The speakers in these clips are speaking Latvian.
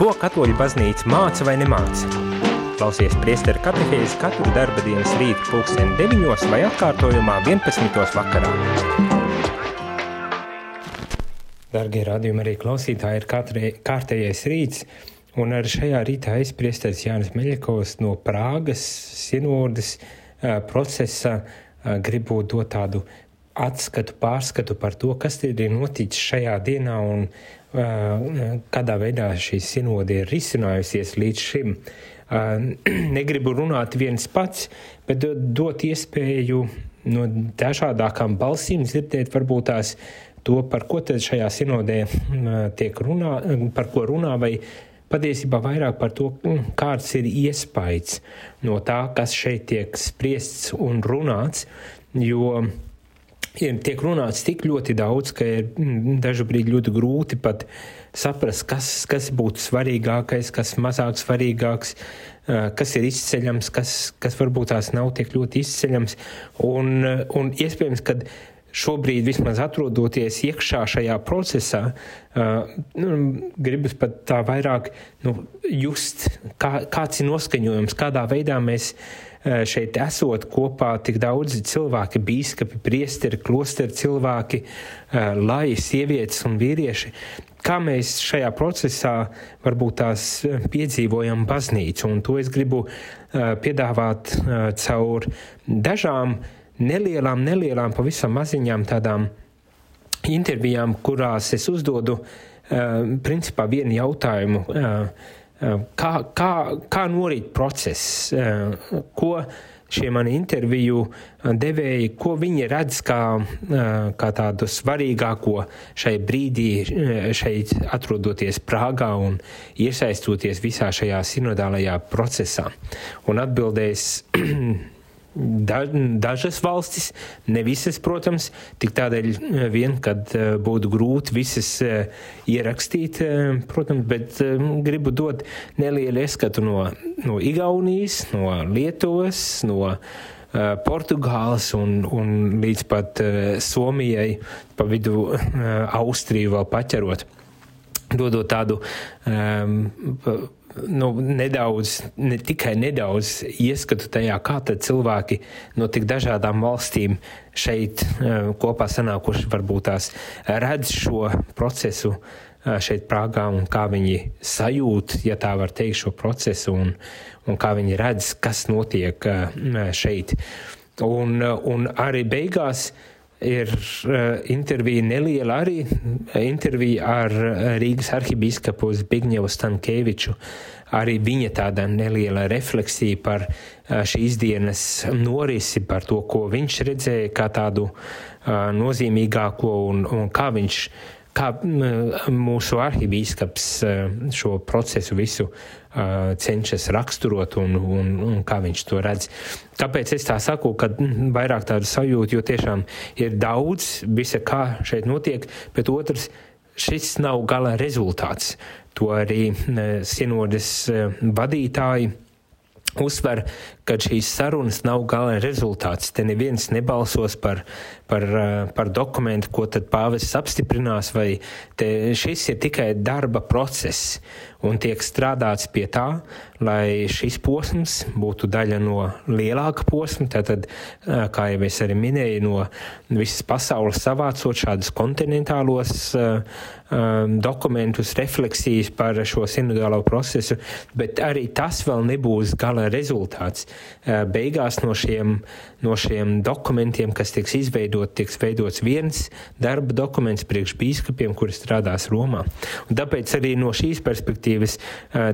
Ko katoļu baznīca māca vai nemāca? Klausies priesteru katehēzi katru darba dienas rītu pulksteni 9 vai atkārtojumā 11. vakarā. Dargie radījumi arī klausītāji ir katrai, kārtējais rīts, un arī šajā rītā es priesteris Jānis Meļakovs no Prāgas sinodas procesa gribu dot tādu atskatu, pārskatu par to, kas ir noticis šajā dienā un uh, kādā veidā šī sinode ir risinājusies līdz šim. Uh, negribu runāt viens pats, bet dot iespēju no dažādākām balsīm dzirdēt varbūt tās to, par ko tad šajā sinodē uh, tiek runā, par ko runā vai patiesībā vairāk par to, kāds ir iespējas no tā, kas šeit tiek spriests un runāts, jo tiek runāts tik ļoti daudz, ka ir mm, dažkārt ļoti grūti pat saprast, kas, kas būtu svarīgākais, kas mazāk svarīgāks, kas ir izceļams, kas, kas varbūt tās nav tik ļoti izceļams. Un, un iespējams, ka šobrīd, vismaz atrodoties iekšā šajā procesā, nu, gribas pat tā vairāk nu, just, kā, kāds ir noskaņojums, kādā veidā mēs Eh, šeit esot kopā tik daudzi cilvēki, biskupi, priesteri, klosteri cilvēki, eh, lai sievietes un vīrieši. Kā mēs šajā procesā varbūt tās eh, piedzīvojam baznīcu, un to es gribu piedāvāt caur dažām nelielām, nelielām, pavisam maziņām tādām intervijām, kurās es uzdodu principā vienu jautājumu Kā, kā, kā norit process, ko šie mani interviju devēji, ko viņi redz kā, kā tādu svarīgāko šai brīdī, šeit atrodoties Prāgā un iesaistoties visā šajā sinodālajā procesā. Un atbildēs Da, dažas valstis, ne visas, protams, tik tādēļ eh, vien, kad eh, būtu grūti visas eh, ierakstīt, protams, bet gribu dot nelielu ieskatu no, no Igaunijas, no Lietuvas, no Portugāles un, un līdz pat Somijai, pa vidu Austriju vēl paķerot, dodot tādu um, nu, nedaudz, ne tikai nedaudz ieskatu tajā, kā cilvēki no tik dažādām valstīm šeit uh, kopā sanākuši, varbūt tās redz šo procesu uh, šeit Prāgā un kā viņi sajūt, ja tā var teikt, šo procesu un, un kā viņi redz, kas notiek uh, šeit. Un, un arī beigās uh, ir uh, intervija neliela arī intervija ar Rīgas arhibīskapu Zbigņevu Stankēviču. Arī viņa tāda neliela refleksija par šīs dienas norisi, par to, ko viņš redzēja kā tādu nozīmīgāko un, un kā viņš kā mūsu arhibīskaps šo procesu visu cenšas raksturot un, un, un kā viņš to redz. Kāpēc es tā saku, ka vairāk tādu sajūtu, jo tiešām ir daudz visa, kā šeit notiek, bet otrs, šis nav gala rezultāts. To arī sinodes vadītāji uzsver, ka šīs sarunas nav gala rezultāts. Te neviens nebalsos par, par, par dokumentu, ko tad pāvests apstiprinās, vai šis ir tikai darba process un tiek strādāts pie tā, lai šis posms būtu daļa no lielāka posma. Tātad, kā jau es arī minēju, no visas pasaules savācot šādus kontinentālos uh, um, dokumentus, refleksijas par šo sinodālo procesu, bet arī tas vēl nebūs gala rezultāts. Uh, beigās no šiem, no šiem dokumentiem, kas tiks izveidot, tiks veidots viens darba dokuments priekš bīskapiem, kuri strādās Romā. Un tāpēc arī no šīs perspektīvas perspektīvas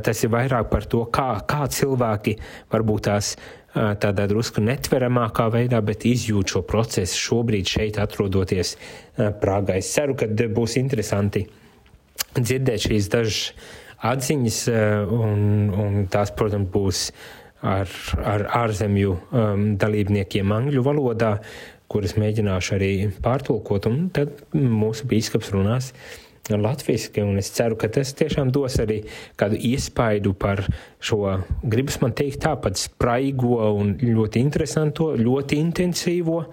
tas ir vairāk par to, kā, kā cilvēki varbūt tās tādā drusku netveramākā veidā, bet izjūt šo procesu šobrīd šeit atrodoties Prāgā. Es ceru, ka būs interesanti dzirdēt šīs dažas atziņas, un, un tās, protams, būs ar, ar ārzemju um, dalībniekiem angļu valodā, kuras mēģināšu arī pārtulkot, un tad mūsu bīskaps runās uh, latviešu, un es ceru, ka tas tiešām dos arī kādu iespaidu par šo, gribas man teikt, tāpat spraigo un ļoti interesanto, ļoti intensīvo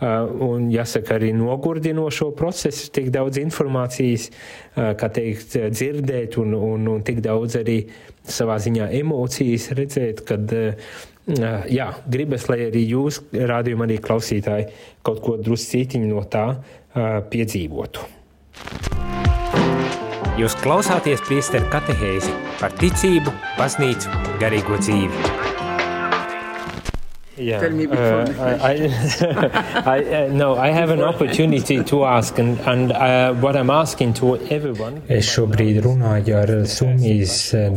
un jāsaka arī nogurdinošo procesu, tik daudz informācijas, kā teikt, dzirdēt un, un, un tik daudz arī savā ziņā emocijas redzēt, kad jā, gribas, lai arī jūs, rādījumi arī klausītāji, kaut ko druscītiņu no tā piedzīvotu. Jūs klausāties priesteru katehēzi par ticību, baznīcu, garīgo dzīvi. Yeah. Tell me before. Uh, I, I, I, no, I have an opportunity to ask, and, and uh, what I'm asking to everyone. Es šobrīd runāju ar Somijas uh,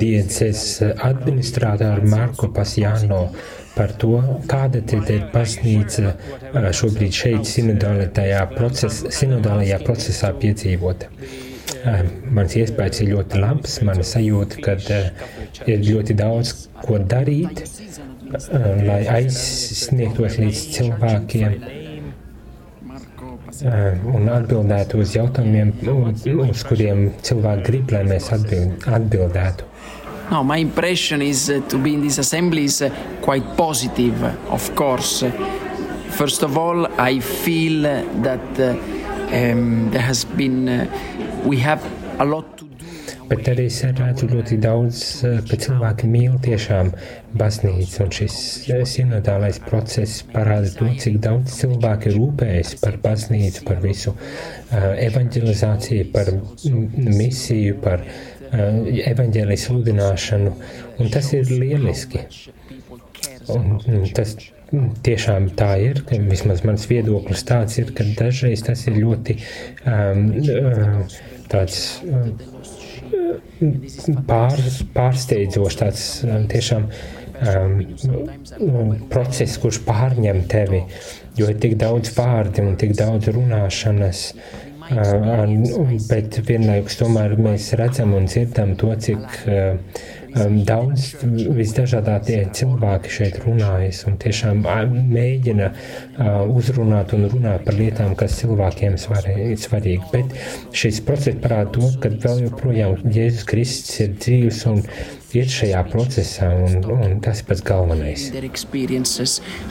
dieces administrātoru Marko Pasjāno par to, kāda tad ir baznīca uh, šobrīd šeit sinodālajā procesā, sinodālajā procesā piedzīvota. Uh, mans iespējas ir ļoti labs, mana sajūta, ka ir ļoti daudz ko darīt, lai aizsniegtos līdz cilvēkiem un atbildētu uz jautājumiem, uz kuriem cilvēki grib, lai mēs atbild, atbildētu. No, my impression is uh, to be in this assembly is uh, quite positive, of course. First of all, I feel that um, there has been, uh, we have a lot Bet arī es redzu ļoti daudz, eh, ka cilvēki mīl tiešām baznīcu, un šis eh, sinodālais process parāda to, cik daudz cilvēki rūpējas par baznīcu, par visu uh, evanģelizāciju, par misiju, par evanģēlijas sludināšanu, un tas ir lieliski. Un, tas tiešām tā ir, ka vismaz mans viedoklis tāds ir, ka dažreiz tas ir ļoti um, tāds. Um, pār, pārsteidzošs, tāds um, tiešām um, process, kurš pārņem tevi, jo ir tik daudz vārdi un tik daudz runāšanas. Uh, bet vienlaikus tomēr mēs redzam un dzirdam to, cik uh, um, daudz visdažādākie cilvēki šeit runājas un tiešām mēģina uh, uzrunāt un runāt par lietām, kas cilvēkiem svarīgi. Bet šis process parāda to, ka vēl joprojām Jēzus Kristus ir dzīvs un ir šajā procesā, un, un tas ir pats galvenais.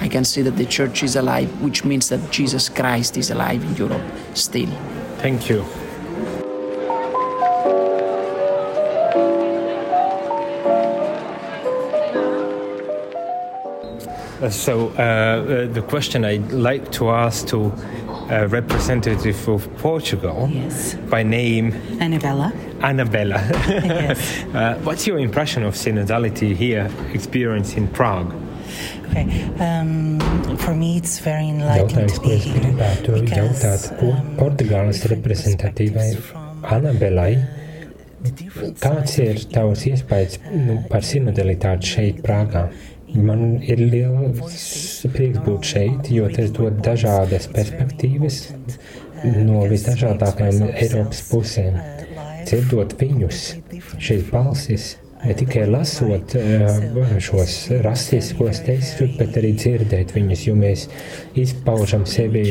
I can see that the church is alive, which means that Jesus Christ is alive in Europe still. Thank you. So uh, uh, the question I'd like to ask to a representative of Portugal yes. by name Annabella. Annabella. yes. uh, what's your impression of synodality here, experience in Prague? Okay. Um, for me it's very enlightening to be here. Because, um, Portugāles reprezentatīvai Annabelai. Kāds ir tavs iespējas nu, par sinodalitāti šeit, Prāgā? Man ir liels prieks būt šeit, jo tas dod dažādas perspektīvas no visdažādākajām Eiropas pusēm. Dzirdot viņus, šīs balsis, ne tikai lasot uh, šos rasiskos tekstus, bet arī dzirdēt viņus, jo mēs izpaužam sevi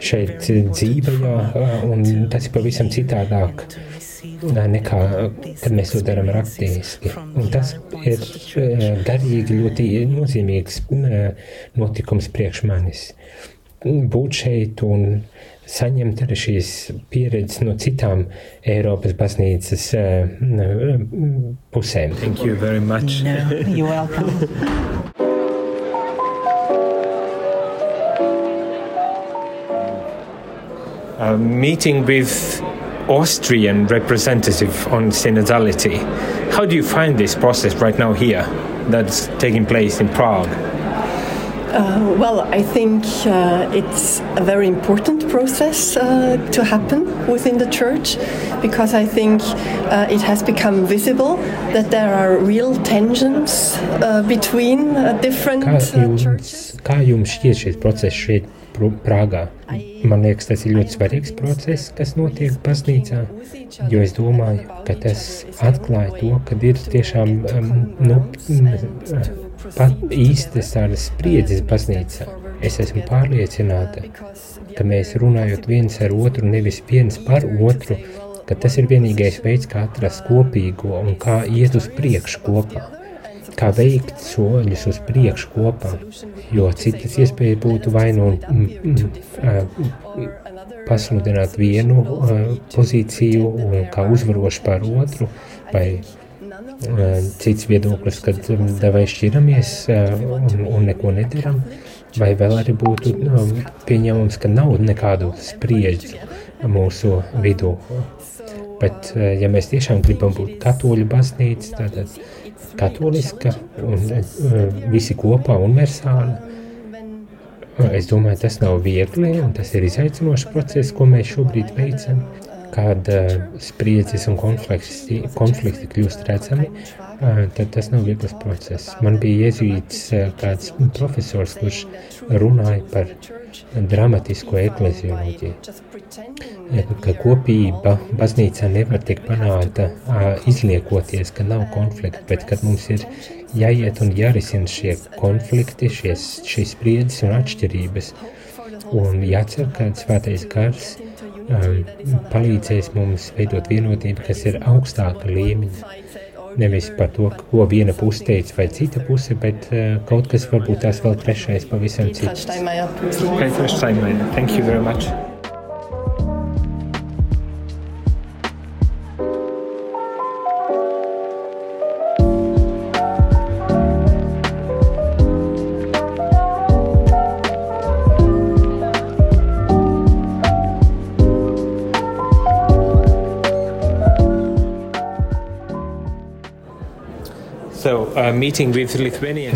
šeit dzīvajā, uh, un tas ir pavisam citādāk nekā kad mēs to darām rakstiski. Un tas ir garīgi ļoti nozīmīgs notikums priekš manis. Būt šeit un saņemt arī šīs pieredzes no citām Eiropas baznīcas pusēm. Thank you very much. No, you're welcome. Uh, meeting with Austrian representative on synodality. How do you find this process right now here that's taking place in Prague? Uh, well, I think uh, it's a very important process uh, to happen within the church because I think uh, it has become visible that there are real tensions uh, between uh, different churches. Kā jums šķiet šis process Prāgā. Man liekas, tas ir ļoti svarīgs process, kas notiek baznīcā, jo es domāju, ka tas atklāja to, ka ir tiešām um, nu, pat īstas tādas spriedzes baznīcā. Es esmu pārliecināta, ka mēs runājot viens ar otru, nevis viens par otru, ka tas ir vienīgais veids, kā atrast kopīgo un kā iet uz priekšu kopā kā veikt soļus uz priekšu kopā, jo citas iespējas būtu vai nu mm, mm, pasludināt vienu pozīciju un kā uzvarošu pār otru, vai cits viedoklis, kad vai šķiramies un, un neko nedaram, vai vēl arī būtu pieņemams, ka nav nekādu spriedzi mūsu vidū. Bet, ja mēs tiešām gribam būt katoļu baznīca, tad katoliska un visi kopā universāli, es domāju, tas nav viegli un tas ir izaicinošs process, ko mēs šobrīd veicam kad uh, spriedzes un konflikti, konflikti kļūst redzami, uh, tad tas nav viegls process. Man bija iezīts uh, kāds profesors, kurš runāja par dramatisko eklezioloģiju, ka kopība baznīcā nevar tikt panākta izliekoties, ka nav konflikta, bet kad mums ir jāiet un jārisina šie konflikti, šīs spriedzes un atšķirības, un jācer, ka svētais gars palīdzēs mums veidot vienotību, kas ir augstāka līmeņa. Nevis par to, ko viena puse teica vai cita puse, bet uh, kaut kas varbūt tās vēl trešais pavisam cits. Thank you very much.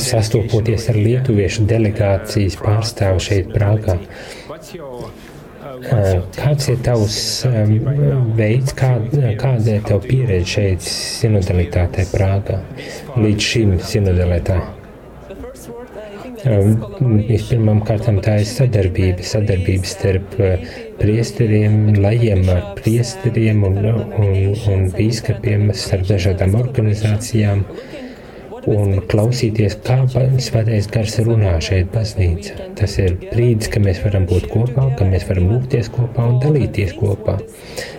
Sastopoties ar lietuviešu delegācijas pārstāvu šeit Prāgā, uh, kāds ir tavs um, veids, kā, kāda ir tava pieredze šeit sinodalitātē Prāgā līdz šim sinodalitātē? Um, Vispirmām kārtām tā ir sadarbība, sadarbība starp uh, priesteriem, lajiem ar priesteriem un, un, un bīskapiem starp dažādām organizācijām. Uh, un klausīties, kā svētais gars runā šeit baznīca. Tas ir brīdis, kad mēs varam būt kopā, kad mēs varam lūgties kopā un dalīties kopā.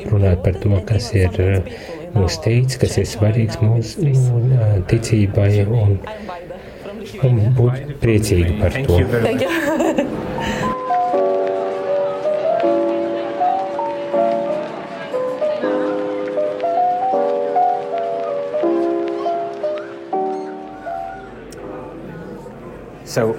Runāt par to, kas ir uh, mūsu teicis, kas ir svarīgs mūsu uh, ticībai un, un būt priecīgi par to. Thank you. So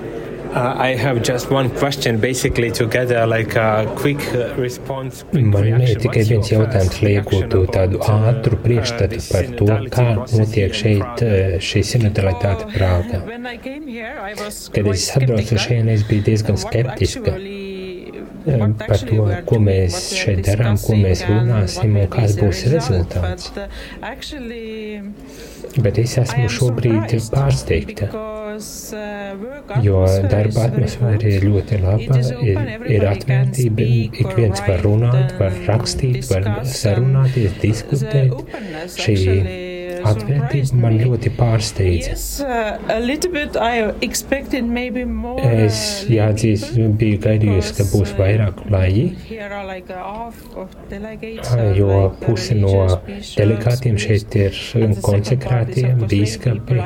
uh, I have just one question, basically to get a, like a quick uh, response. Quick Man ir tikai viens jautājums, lai iegūtu tādu ātru priekšstatu par to, kā notiek šeit uh, šī sinodalitāte Prāgā. Kad es atbraucu šeit, es biju diezgan skeptiska par to, ko mēs šeit darām, ko mēs runāsim un kāds būs rezultāts. Bet es esmu šobrīd pārsteigta, jo darba atmosfēra ir ļoti laba, ir, ir atvērtība, ik viens var runāt, var rakstīt, var sarunāties, diskutēt. Šī atvērtība man ļoti pārsteidza. Es jāatzīst, biju gaidījusi, ka būs vairāk laji, jo puse no delegātiem šeit ir konsekrētie, bīskapi,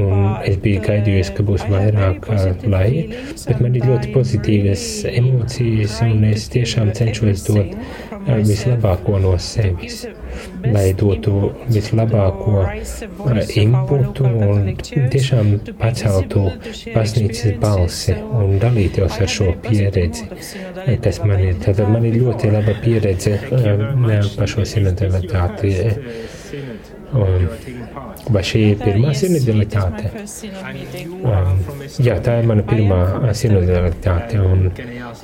un es biju gaidījusi, ka būs vairāk laji, bet man ir ļoti pozitīvas emocijas, un es tiešām cenšos dot vislabāko no sevis, lai dotu vislabāko inputu un tiešām paceltu baznīcas balsi un dalītos ar šo pieredzi, kas man ir. Tātad man ir ļoti laba pieredze par šo sinodalitāti. Um, vai šī ir pirmā sinodalitāte? Um, jā, tā ir mana pirmā sinodalitāte. Un,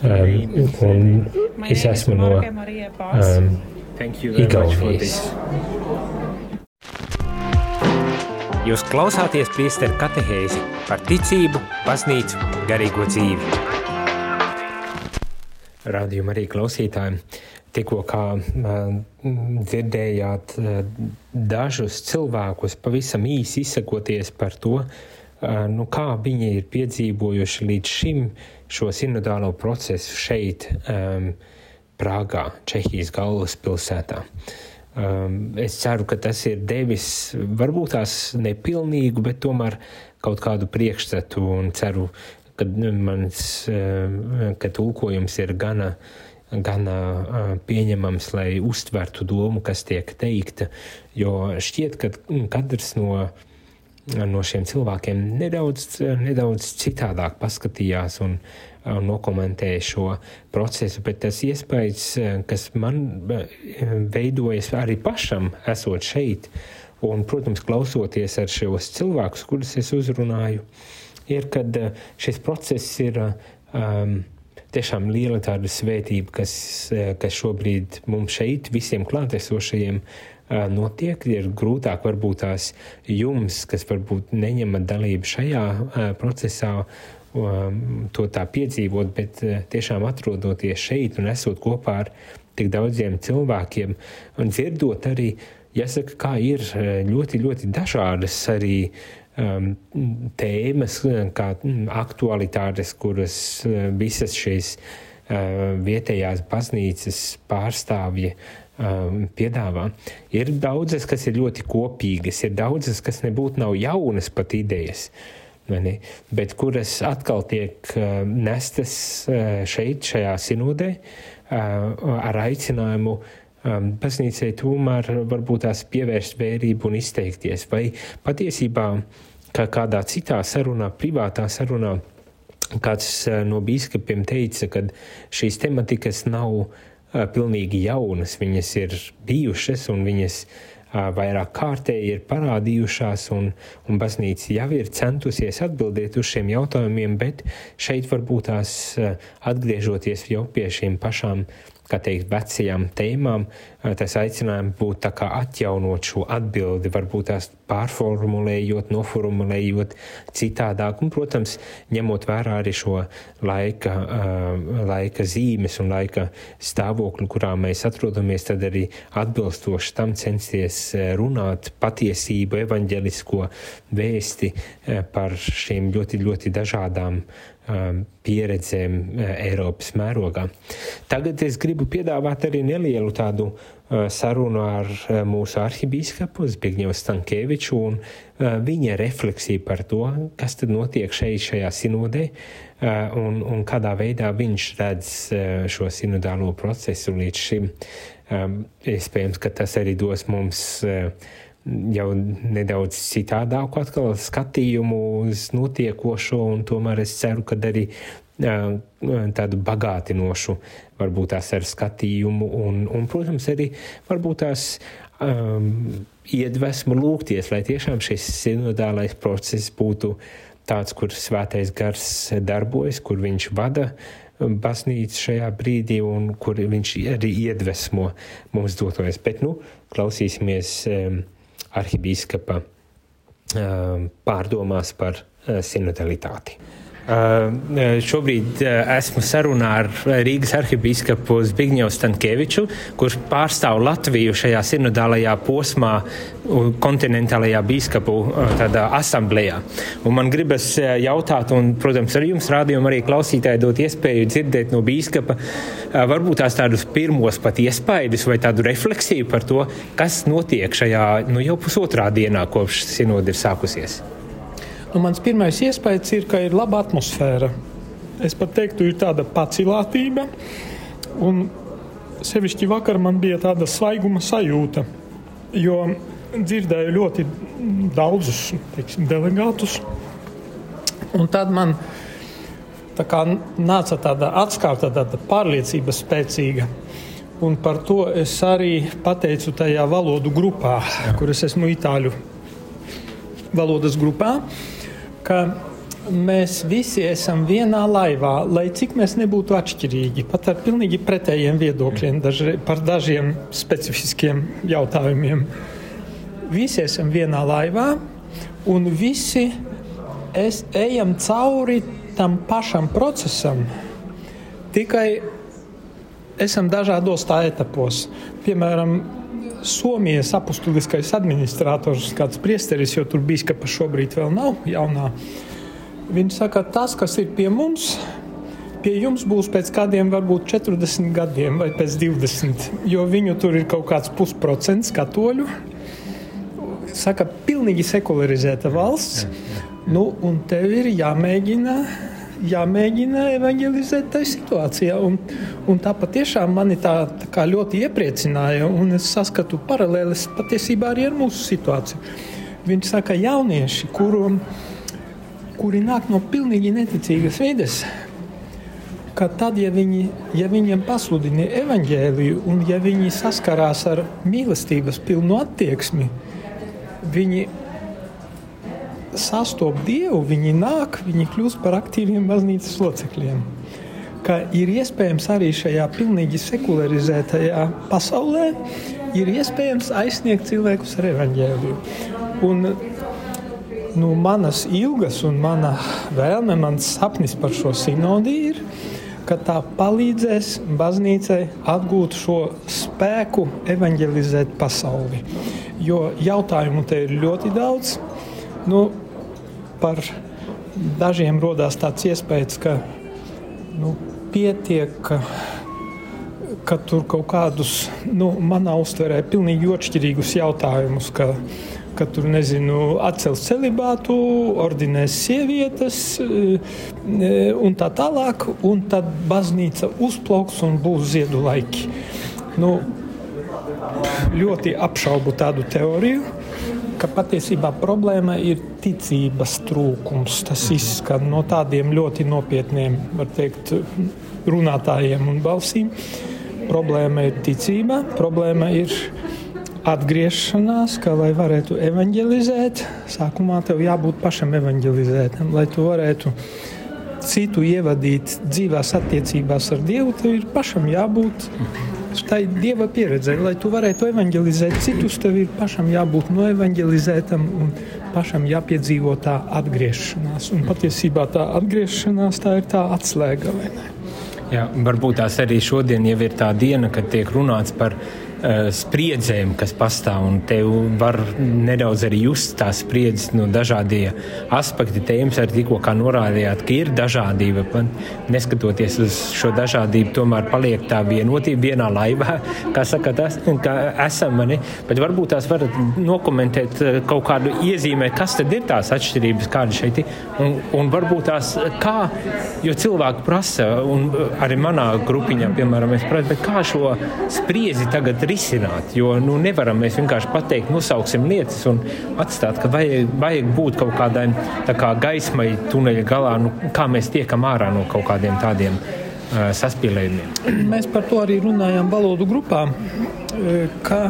um, un es esmu no um, Igaunijas. Jūs klausāties priesteru katehēzi par ticību, baznīcu, garīgo dzīvi. Radījuma arī klausītājiem. Tikko kā dzirdējāt dažus cilvēkus pavisam īsi izsakoties par to, nu, kā viņi ir piedzīvojuši līdz šim šo sinodālo procesu šeit, um, Prāgā, Čehijas galvaspilsētā. es ceru, ka tas ir devis varbūt tās nepilnīgu, bet tomēr kaut kādu priekšstatu un ceru, ka mans ka tulkojums ir gana gana pieņemams, lai uztvertu domu, kas tiek teikta. Jo šķiet, ka katrs no no šiem cilvēkiem nedaudz, nedaudz citādāk paskatījās un nokomentēja šo procesu, bet tas iespējas, kas man veidojas arī pašam, esot šeit, un, protams, klausoties ar šos cilvēkus, kurus es uzrunāju, ir, kad šis process ir um, tiešām liela tāda svētība, kas, kas šobrīd mums šeit, visiem klātesošajiem, notiek, ir grūtāk varbūt tās jums, kas varbūt neņemat dalību šajā procesā, to tā piedzīvot, bet tiešām atrodoties šeit un esot kopā ar tik daudziem cilvēkiem un dzirdot arī, jāsaka, kā ir ļoti, ļoti dažādas arī um, tēmas, kā aktualitātes, kuras visas šīs uh, vietējās baznīcas pārstāvji um, piedāvā. Ir daudzas, kas ir ļoti kopīgas, ir daudzas, kas nebūtu nav jaunas pat idejas. Bet kuras atkal tiek uh, nestas uh, šeit, šajā sinodē, uh, ar aicinājumu um, baznīcai tomēr varbūt tās pievērst vērību un izteikties. Vai patiesībā, kā kādā citā sarunā, privātā sarunā, kāds no biskupiem teica, ka šīs tematikas nav pilnīgi jaunas. Viņas ir bijušas un viņas vairāk kārtēji ir parādījušās, un, un baznīca jau ir centusies atbildēt uz šiem jautājumiem, bet šeit varbūt tās atgriežoties jau pie šīm pašām kā teikt, vecajām tēmām, tas aicinājums būtu atjaunot šo atbildi, varbūt tās pārformulējot, noformulējot citādāk, un, protams, ņemot vērā arī šo laika, laika zīmes un laika stāvokli, kurā mēs atrodamies, tad arī atbilstoši tam censties runāt patiesību, evaņģelisko vēsti par šīm ļoti, ļoti dažādām pieredzēm Eiropas mērogā. Tagad es gribu piedāvāt arī nelielu tādu uh, sarunu ar uh, mūsu arhibīskapu Zbigņevu Stankēviču un viņa refleksiju par to, kas tad notiek šeit šajā sinodē un, un kādā veidā viņš redz šo sinodālo procesu līdz šim. Iespējams, ka tas arī dos mums jau nedaudz citādāku atkal skatījumu uz notiekošo, un tomēr es ceru, ka arī tādu bagātinošu, varbūt tās ar skatījumu, un, un protams, arī varbūt tās um, iedvesmu lūgties, lai tiešām šis sinodālais process būtu tāds, kur svētais gars darbojas, kur viņš vada baznīcu šajā brīdī un kur viņš arī iedvesmo mums dototies. Bet, nu, klausīsimies. Um, arhibīskapa pārdomās par sinodalitāti. Uh, šobrīd uh, esmu sarunā ar Rīgas arhibīskapu Zbigņevu Stankēviču, kurš pārstāv Latviju šajā sinodālajā posmā kontinentālajā bīskapu uh, asamblējā. Un man gribas jautāt, un, protams, arī jums rādījumam arī klausītāji dot iespēju dzirdēt no bīskapa varbūt tās tādus pirmos pat iespaidus vai tādu refleksiju par to, kas notiek šajā nu, jau pusotrā dienā, kopš sinoda ir sākusies. Nu, mans pirmais iespējas ir, ka ir laba atmosfēra. Es pat teiktu, ir tāda pacilātība. Un sevišķi vakar man bija tāda svaiguma sajūta, jo dzirdēju ļoti daudzus teiksim, delegātus. Un tad man tā kā, nāca tāda atskauta, tāda pārliecība spēcīga. Un par to es arī pateicu tajā valodu grupā, kuras esmu itāļu valodas grupā. Uh, ka mēs visi esam vienā laivā, lai cik mēs nebūtu atšķirīgi, pat ar pilnīgi pretējiem viedokļiem daži, par dažiem specifiskiem jautājumiem. Visi esam vienā laivā, un visi es, ejam cauri tam pašam procesam, tikai esam dažādos tā etapos. Piemēram, Somijas apustuliskais administrators, kāds priesteris, jo tur biskupa šobrīd vēl nav jaunā. Viņš saka, tas, kas ir pie mums, pie jums būs pēc kādiem varbūt 40 gadiem vai pēc 20, jo viņu tur ir kaut kāds pusprocents katoļu. Saka, pilnīgi sekularizēta valsts, nu, un tev ir jāmēģina jāmēģina evanģelizēt tajā situācijā. Un, un tā patiešām mani tā, tā ļoti iepriecināja, un es saskatu paralēles patiesībā arī ar mūsu situāciju. Viņš saka, jaunieši, kuru, kuri nāk no pilnīgi neticīgas vides, ka tad, ja, viņi, ja viņiem pasludina evaņģēliju, un ja viņi saskarās ar mīlestības pilnu attieksmi, viņi sastopas Dievu, viņi nāk, viņi kļūst par aktīviem baznīcas locekļiem. Ka ir iespējams arī šajā pilnīgi sekularizētajā pasaulē, ir iespējams aizsniegt cilvēkus ar evaņģēliju. Un, nu, manas ilgas un mana vēlme, mans sapnis par šo sinodi ir, ka tā palīdzēs baznīcai atgūt šo spēku evanģelizēt pasauli. Jo jautājumu te ir ļoti daudz. Nu, par dažiem radās tāds iespējas, ka nu, pietiek, ka, ka tur kaut kādus, nu, manā uztverē, pilnīgi atšķirīgus jautājumus. Ka, ka tur nezinu, atcels celibātu, ordinēs sievietes e, un tā tālāk, un tad baznīca uzplauks un būs ziedu laiki. Nu, ļoti apšaubu tādu teoriju ka patiesībā problēma ir ticības trūkums. Tas izskan no tādiem ļoti nopietniem teikt, runātājiem un balsīm. Problēma ir ticība, problēma ir atgriešanās, ka, lai varētu evanģelizēt, sākumā tev jābūt pašam evanģelizētam, lai tu varētu citu ievadīt dzīvās attiecībās ar Dievu, tev ir pašam jābūt tai dieva pieredzē, lai tu varētu evanģelizēt citus, tev ir pašam jābūt noevanģelizētam un pašam jāpiedzīvo tā atgriešanās. Un patiesībā tā atgriešanās tā ir tā atslēga. Jā, varbūt tās arī šodien jau ir tā diena, kad tiek runāts par uh, spriedzēm, kas pastāv. Te var nedaudz arī just tās spriedzes no dažādiem aspektiem. Te jums arī tikko norādījāt, ka ir dažādība. Neskatoties uz šo dažādību, tomēr paliek tā vienotība vienā laivā, kā saka, tas, ka esam. Ne? Bet varbūt tās varat nokomentēt kaut kādu iezīmē, kas tad ir tās atšķirības, kāda šeit ir. Un, un varbūt tās kā, jo cilvēki prasa, un arī manā grupiņā, piemēram, es prasu, kā šo spriedzi tagad risināt. Jo nu, nevaram mēs vienkārši pateikt, nosauksim lietas un atstāt, ka vajag, vajag būt kaut kādai kā gaismai tuneļa galā, nu, kā mēs tiekam ārā no kaut kādiem tādiem uh, saspīlējumiem. Mēs par to arī runājām valodu grupā, ka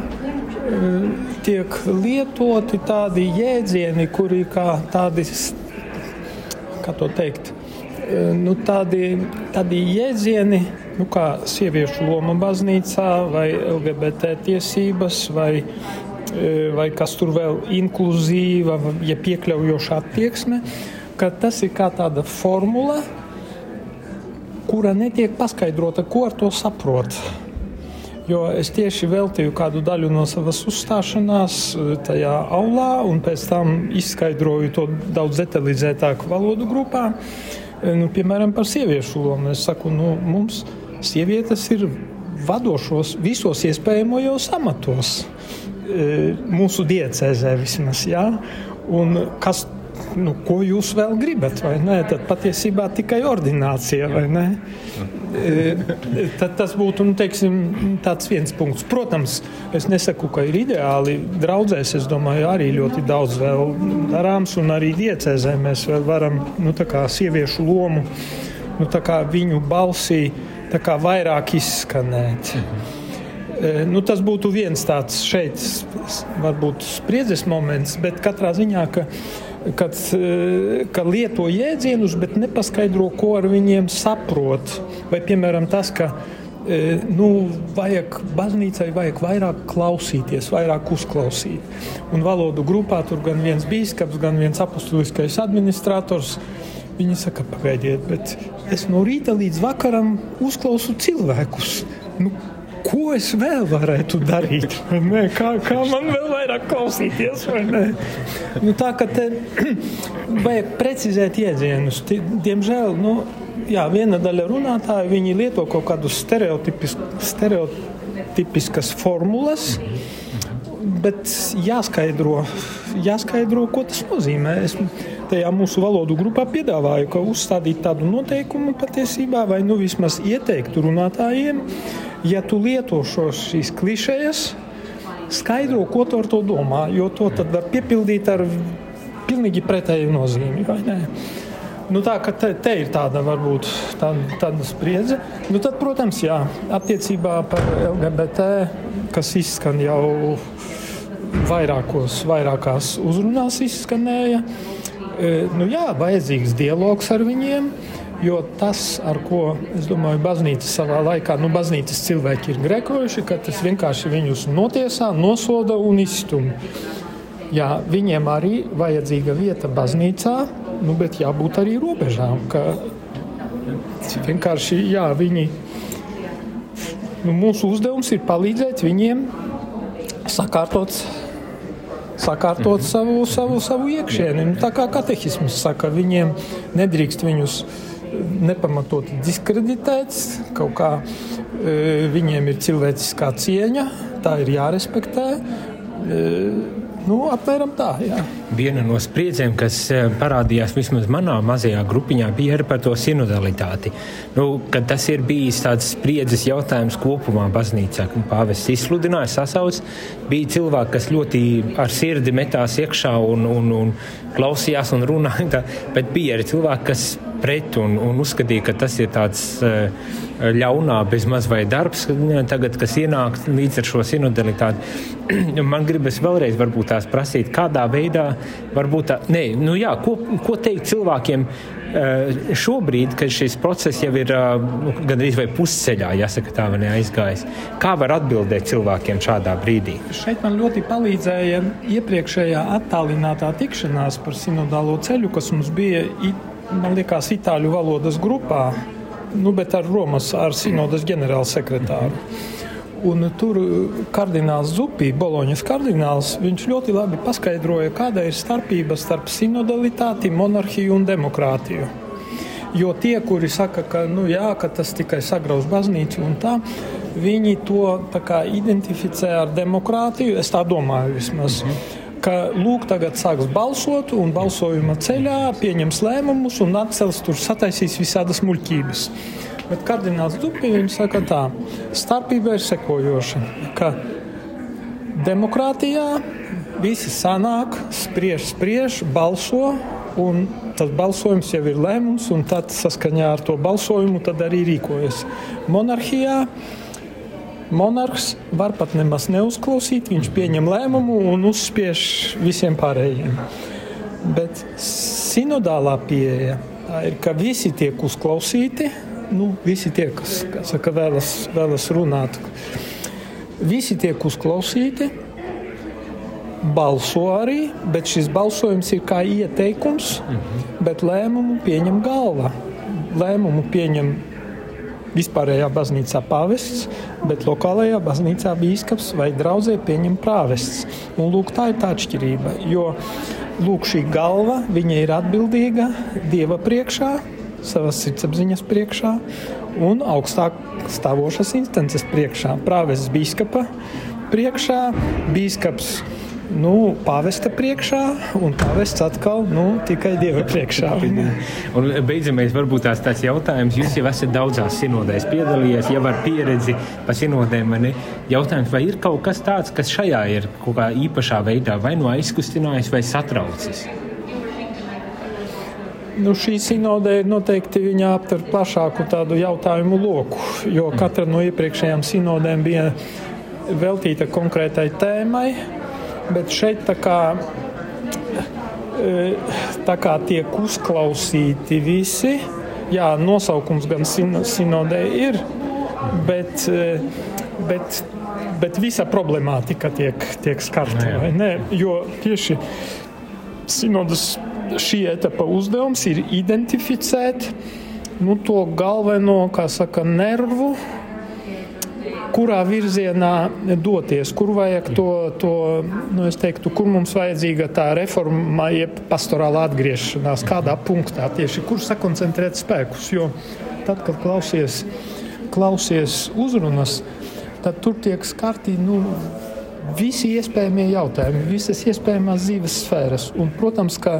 tiek lietoti tādi jēdzieni, kuri kā tādi, kā to teikt, nu, tādi, tādi jēdzieni, nu, kā sieviešu loma baznīcā, vai LGBT tiesības, vai, e, vai kas tur vēl inkluzīva, ja piekļaujoša attieksme, ka tas ir kā tāda formula, kura netiek paskaidrota, ko ar to saprot. Jo es tieši veltīju kādu daļu no savas uzstāšanās e, tajā aulā, un pēc tam izskaidroju to daudz detalizētāk valodu grupā. E, nu, piemēram, par sieviešu lomu. Es saku, nu, mums ir sievietes ir vadošos visos iespējamajos amatos. E, mūsu diecēzē vismaz. Ja? Un kas, nu, ko jūs vēl gribat? Tad patiesībā tikai ordinācija. E, tad tas būtu nu, teiksim, viens punkts. Protams, es nesaku, ka ir ideāli. Draudzēs, es domāju, arī ļoti daudz vēl darāms, un arī diecēzē mēs vēl varam nu, sieviešu lomu, nu, viņu balsī vairāk izskanēt. Mhm. Nu, tas būtu viens tāds šeit, varbūt spriedzes moments, bet katrā ziņā, ka, kad, e, ka lieto jēdzienus, bet nepaskaidro, ko ar viņiem saprot. Vai piemēram tas, ka e, nu, vajag baznīcai vajag vairāk klausīties, vairāk uzklausīt. Un valodu grupā tur gan viens biskups, gan viens apustuliskais administrators Viņi saka, pagaidiet, bet es no rīta līdz vakaram uzklausu cilvēkus. Nu, ko es vēl varētu darīt? Kā, kā man vēl vairāk klausīties? Nu, tā kā te vajag precizēt iedzienus. Diemžēl nu, jā, viena daļa runātāju lieto kaut kādus stereotipiskas formulas. Bet jāskaidro, jāskaidro, ko tas nozīmē. Es tajā mūsu valodu grupā piedāvāju, ka uzstādīt tādu noteikumu patiesībā, vai nu vismaz ieteikt runātājiem, ja tu lieto šīs klišejas, skaidro, ko tu ar to domā, jo to tad var piepildīt ar pilnīgi pretēju nozīmi. Nu, tā te, te ir tāda varbūt tāda, tāda spriedze. Nu, tad, protams, jā, attiecībā par LGBT, kas izskan jau vairākos, vairākās uzrunās, izskanēja. E, nu, jā, vajadzīgs dialogs ar viņiem. Jo tas, ar ko es domāju, baznīca savā laikā, nu, baznīcas cilvēki ir grekojuši, ka tas vienkārši viņus notiesā, nosoda un izstumj. Jā, viņiem arī vajadzīga vieta baznīcā, nu, bet jābūt arī robežām. Vienkārši jā, viņi, nu, mūsu uzdevums ir palīdzēt viņiem sakārtot sakārtot -hmm. savu, savu, savu iekšieni. Nu, tā kā katehisms saka, viņiem nedrīkst viņus nepamatoti diskreditēts, kaut kā e, viņiem ir cilvēciskā cieņa, tā ir jārespektē. E, Nu, apmēram tā. Jā. Viena no spriedzēm, kas e, parādījās vismaz manā mazajā grupiņā, bija arī par to sinodalitāti. Nu, tas ir bijis tāds spriedzes jautājums kopumā baznīcā. Pāvests izsludināja, sasauc. Bija cilvēki, kas ļoti ar sirdi metās iekšā un, un, un klausījās un runāja. Bet bija arī cilvēki, kas pret un, un uzskatīja, ka tas ir tāds uh, ļaunā bezmaz vai darbs, tagad, kas ienāk līdz ar šo sinodalitāti. Man gribas vēlreiz tās prasīt, kādā veidā varbūt tā, nē, nu jā, ko, ko teikt cilvēkiem uh, šobrīd, kad šis process jau ir uh, gandrīz vai pusceļā, jāsaka tā, vai neaizgājis. Kā var atbildēt cilvēkiem šādā brīdī? Šeit man ļoti palīdzēja iepriekšējā attālinātā tikšanās par sinodālo ceļu, kas mums bija man liekas, itāļu valodas grupā, nu, bet ar Romas, ar Sinodas ģenerālsekretāru. Un tur kardināls Zupī, Boloņas kardināls, viņš ļoti labi paskaidroja, kāda ir starpība starp sinodalitāti, monarhiju un demokrātiju. Jo tie, kuri saka, ka, nu, jā, ka tas tikai sagraus baznīcu un tā, viņi to tā kā identificē ar demokrātiju. Es tā domāju vismaz. Mm -hmm ka lūk, tagad sāks balsot, un balsojuma ceļā pieņems lēmumus un atcels tur sataisīs visādas muļķības. Bet kardināls Dubļs saka, tā starpība ir sekojoša, ka demokrātijā visi sanāk, spriež, spriež, balso, un tas balsojums jau ir lēmums, un tad saskaņā ar to balsojumu arī rīkojas. Monarhijā monarhs var pat nemaz neuzklausīt, viņš pieņem lēmumu un uzspiež visiem pārējiem. Bet sinodālā pieeja ir, ka visi tiek uzklausīti, nu, visi tie, kas, saka, vēlas, vēlas runāt, visi tiek uzklausīti. Balso arī, bet šis balsojums ir kā ieteikums, mhm. bet lēmumu pieņem galva. Lēmumu pieņem vispārējā baznīcā pāvests, bet lokālajā baznīcā bīskaps vai draudzē pieņem prāvests. Un lūk, tā ir tā atšķirība, jo lūk, šī galva, ir atbildīga Dieva priekšā, savas sirdsapziņas priekšā un augstāk stāvošas instances priekšā, prāvests bīskapa priekšā, bīskaps nu, pāvesta priekšā, un pāvests atkal nu, tikai dieva priekšā. un beidzamais, varbūt tās tāds jautājums. Jūs jau esat daudzās sinodēs piedalījies, jau ar pieredzi pa sinodēm. Ne? Jautājums, vai ir kaut kas tāds, kas šajā ir kaut kā īpašā veidā vai nu aizkustinājis vai satraucis? Nu, šī sinode ir noteikti viņa aptver plašāku tādu jautājumu loku, jo katra no iepriekšējām sinodēm bija veltīta konkrētai tēmai bet šeit tā kā, e, tā kā tiek uzklausīti visi. Jā, nosaukums gan sinodē ir, bet, e, bet, bet visa problemātika tiek, tiek skarta. Jo tieši sinodas šī etapa uzdevums ir identificēt nu, to galveno, kā saka, nervu kurā virzienā doties, kur vajag to, to nu, teiktu, kur mums vajadzīga tā reforma, jeb pastorāla atgriešanās, kādā punktā tieši, kur sakoncentrēt spēkus. Jo tad, kad klausies, klausies uzrunas, tad tur tiek skarti nu, visi iespējamie jautājumi, visas iespējamās dzīves sfēras. Un, protams, ka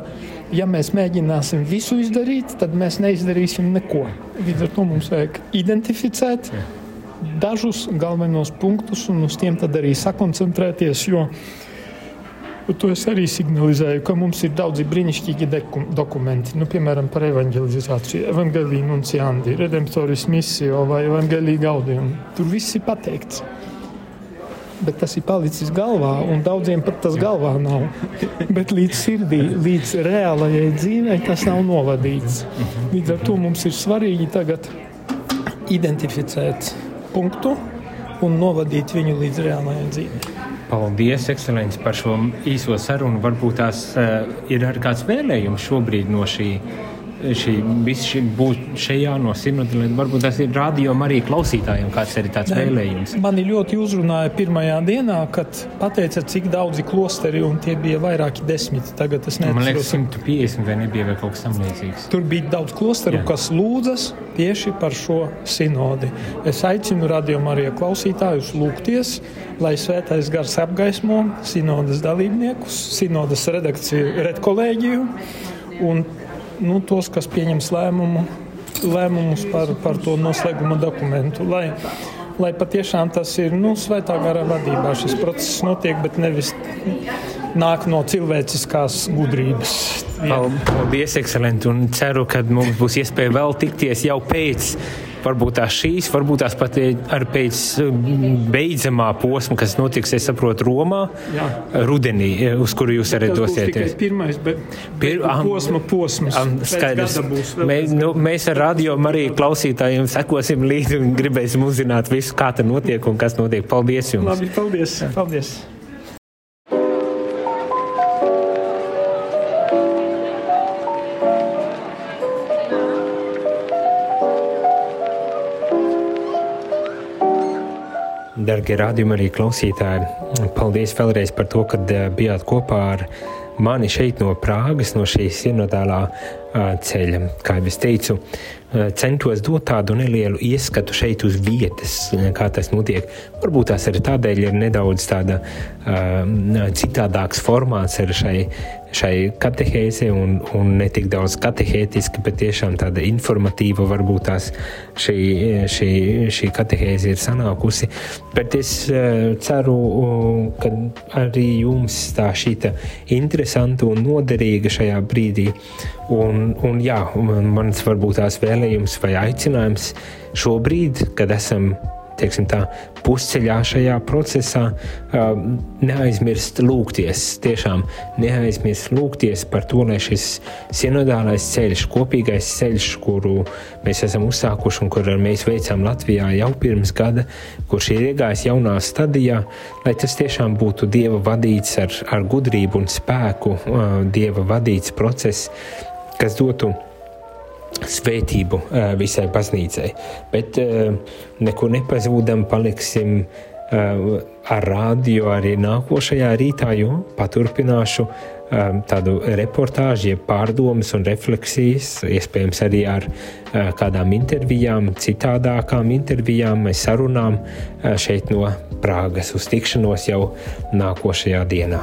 ja mēs mēģināsim visu izdarīt, tad mēs neizdarīsim neko. Līdz ar to mums vajag identificēt dažus galvenos punktus un uz tiem arī sakoncentrēties. Jo To es arī signalizēju, ka mums ir daudzi brīnišķīgi dokumenti, nu, piemēram, par evanģelizāciju, evanģēlīnu un ciandi, redemptoris misiju vai evanģēlīgu gaudījumu. Tur viss ir pateikts bet tas ir palicis galvā, un daudziem pat tas galvā nav. bet līdz sirdī, līdz reālajai dzīvei tas nav novadīts. Līdz ar to mums ir svarīgi tagad identificēt punktu un novadīt viņu līdz reālajai dzīvei. Paldies, ekscelenci, par šo īso sarunu. Varbūt tās uh, ir kāds vēlējums šobrīd no šī šī, šī būt šajā no sinodēļiem. Varbūt tas ir rādījuma arī klausītājiem, kāds ir tāds vēlējums. Mani ļoti uzrunāja pirmajā dienā, kad pateica, cik daudzi klosteri, un tie bija vairāki desmit. Tagad es nezinu. Liekas, 150 vai nebija vai kaut kas tam līdzīgs. Tur bija daudz klosteru, Jā. kas lūdzas tieši par šo sinodi. Es aicinu rādījumu arī klausītājus lūgties, lai svētais gars apgaismo sinodas dalībniekus, sinodas redakciju, redkolēģiju. Un nu, tos, kas pieņems lēmumu, lēmumus par, par to noslēguma dokumentu. Lai, lai patiešām tas ir nu, svētā gara vadībā šis process notiek, bet nevis nāk no cilvēciskās gudrības. Paldies, ekscelenti, un ceru, ka mums būs iespēja vēl tikties jau pēc varbūt tās šīs, varbūt tās pat ar pēc mm, beidzamā posma, kas notiks, es saprotu, Romā Jā. rudenī, uz kuru jūs arī dosieties. Pirmais, bet Pir, am, posma posms. Am, skaidrs. Mēs, nu, mēs ar radio arī klausītājiem sekosim līdzi un gribēsim uzzināt visu, kā tas notiek un kas notiek. Paldies jums! Labi, paldies! paldies. Darbie rādījumi, arī klausītāji, paldies vēlreiz par to, ka eh, bijāt kopā ar mani šeit no Prāgas, no šīs sinodālā ceļa. Kā jau es teicu, centos dot tādu nelielu ieskatu šeit uz vietas, kā tas notiek. Varbūt tās arī tādēļ ir nedaudz tāda uh, citādāks formāts šai šai katehēzē, un, un ne tik daudz katehētiski, bet tiešām tāda informatīva varbūt tās šī, šī, šī katehēze ir sanākusi. Bet es uh, ceru, uh, ka arī jums tā šīta interesanta un noderīga šajā brīdī. Un, un jā, mans varbūt tās vēlējums vai aicinājums šobrīd, kad esam teiksim, tā, pusceļā šajā procesā, neaizmirst lūgties. Tiešām neaizmirst lūgties par to, lai šis sinodālais ceļš, kopīgais ceļš, kuru mēs esam uzsākuši un kuru mēs veicām Latvijā jau pirms gada, kurš ir iegājis jaunā stadijā, lai tas tiešām būtu Dieva vadīts ar, ar gudrību un spēku, Dieva vadīts process, kas dotu svētību visai baznīcai. Bet nekur nepazūdam, paliksim ar rādio arī nākošajā rītā, jo paturpināšu tādu reportāžu, pārdomas un refleksijas, iespējams arī ar kādām intervijām, citādākām intervijām, sarunām šeit no Prāgas uz tikšanos jau nākošajā dienā.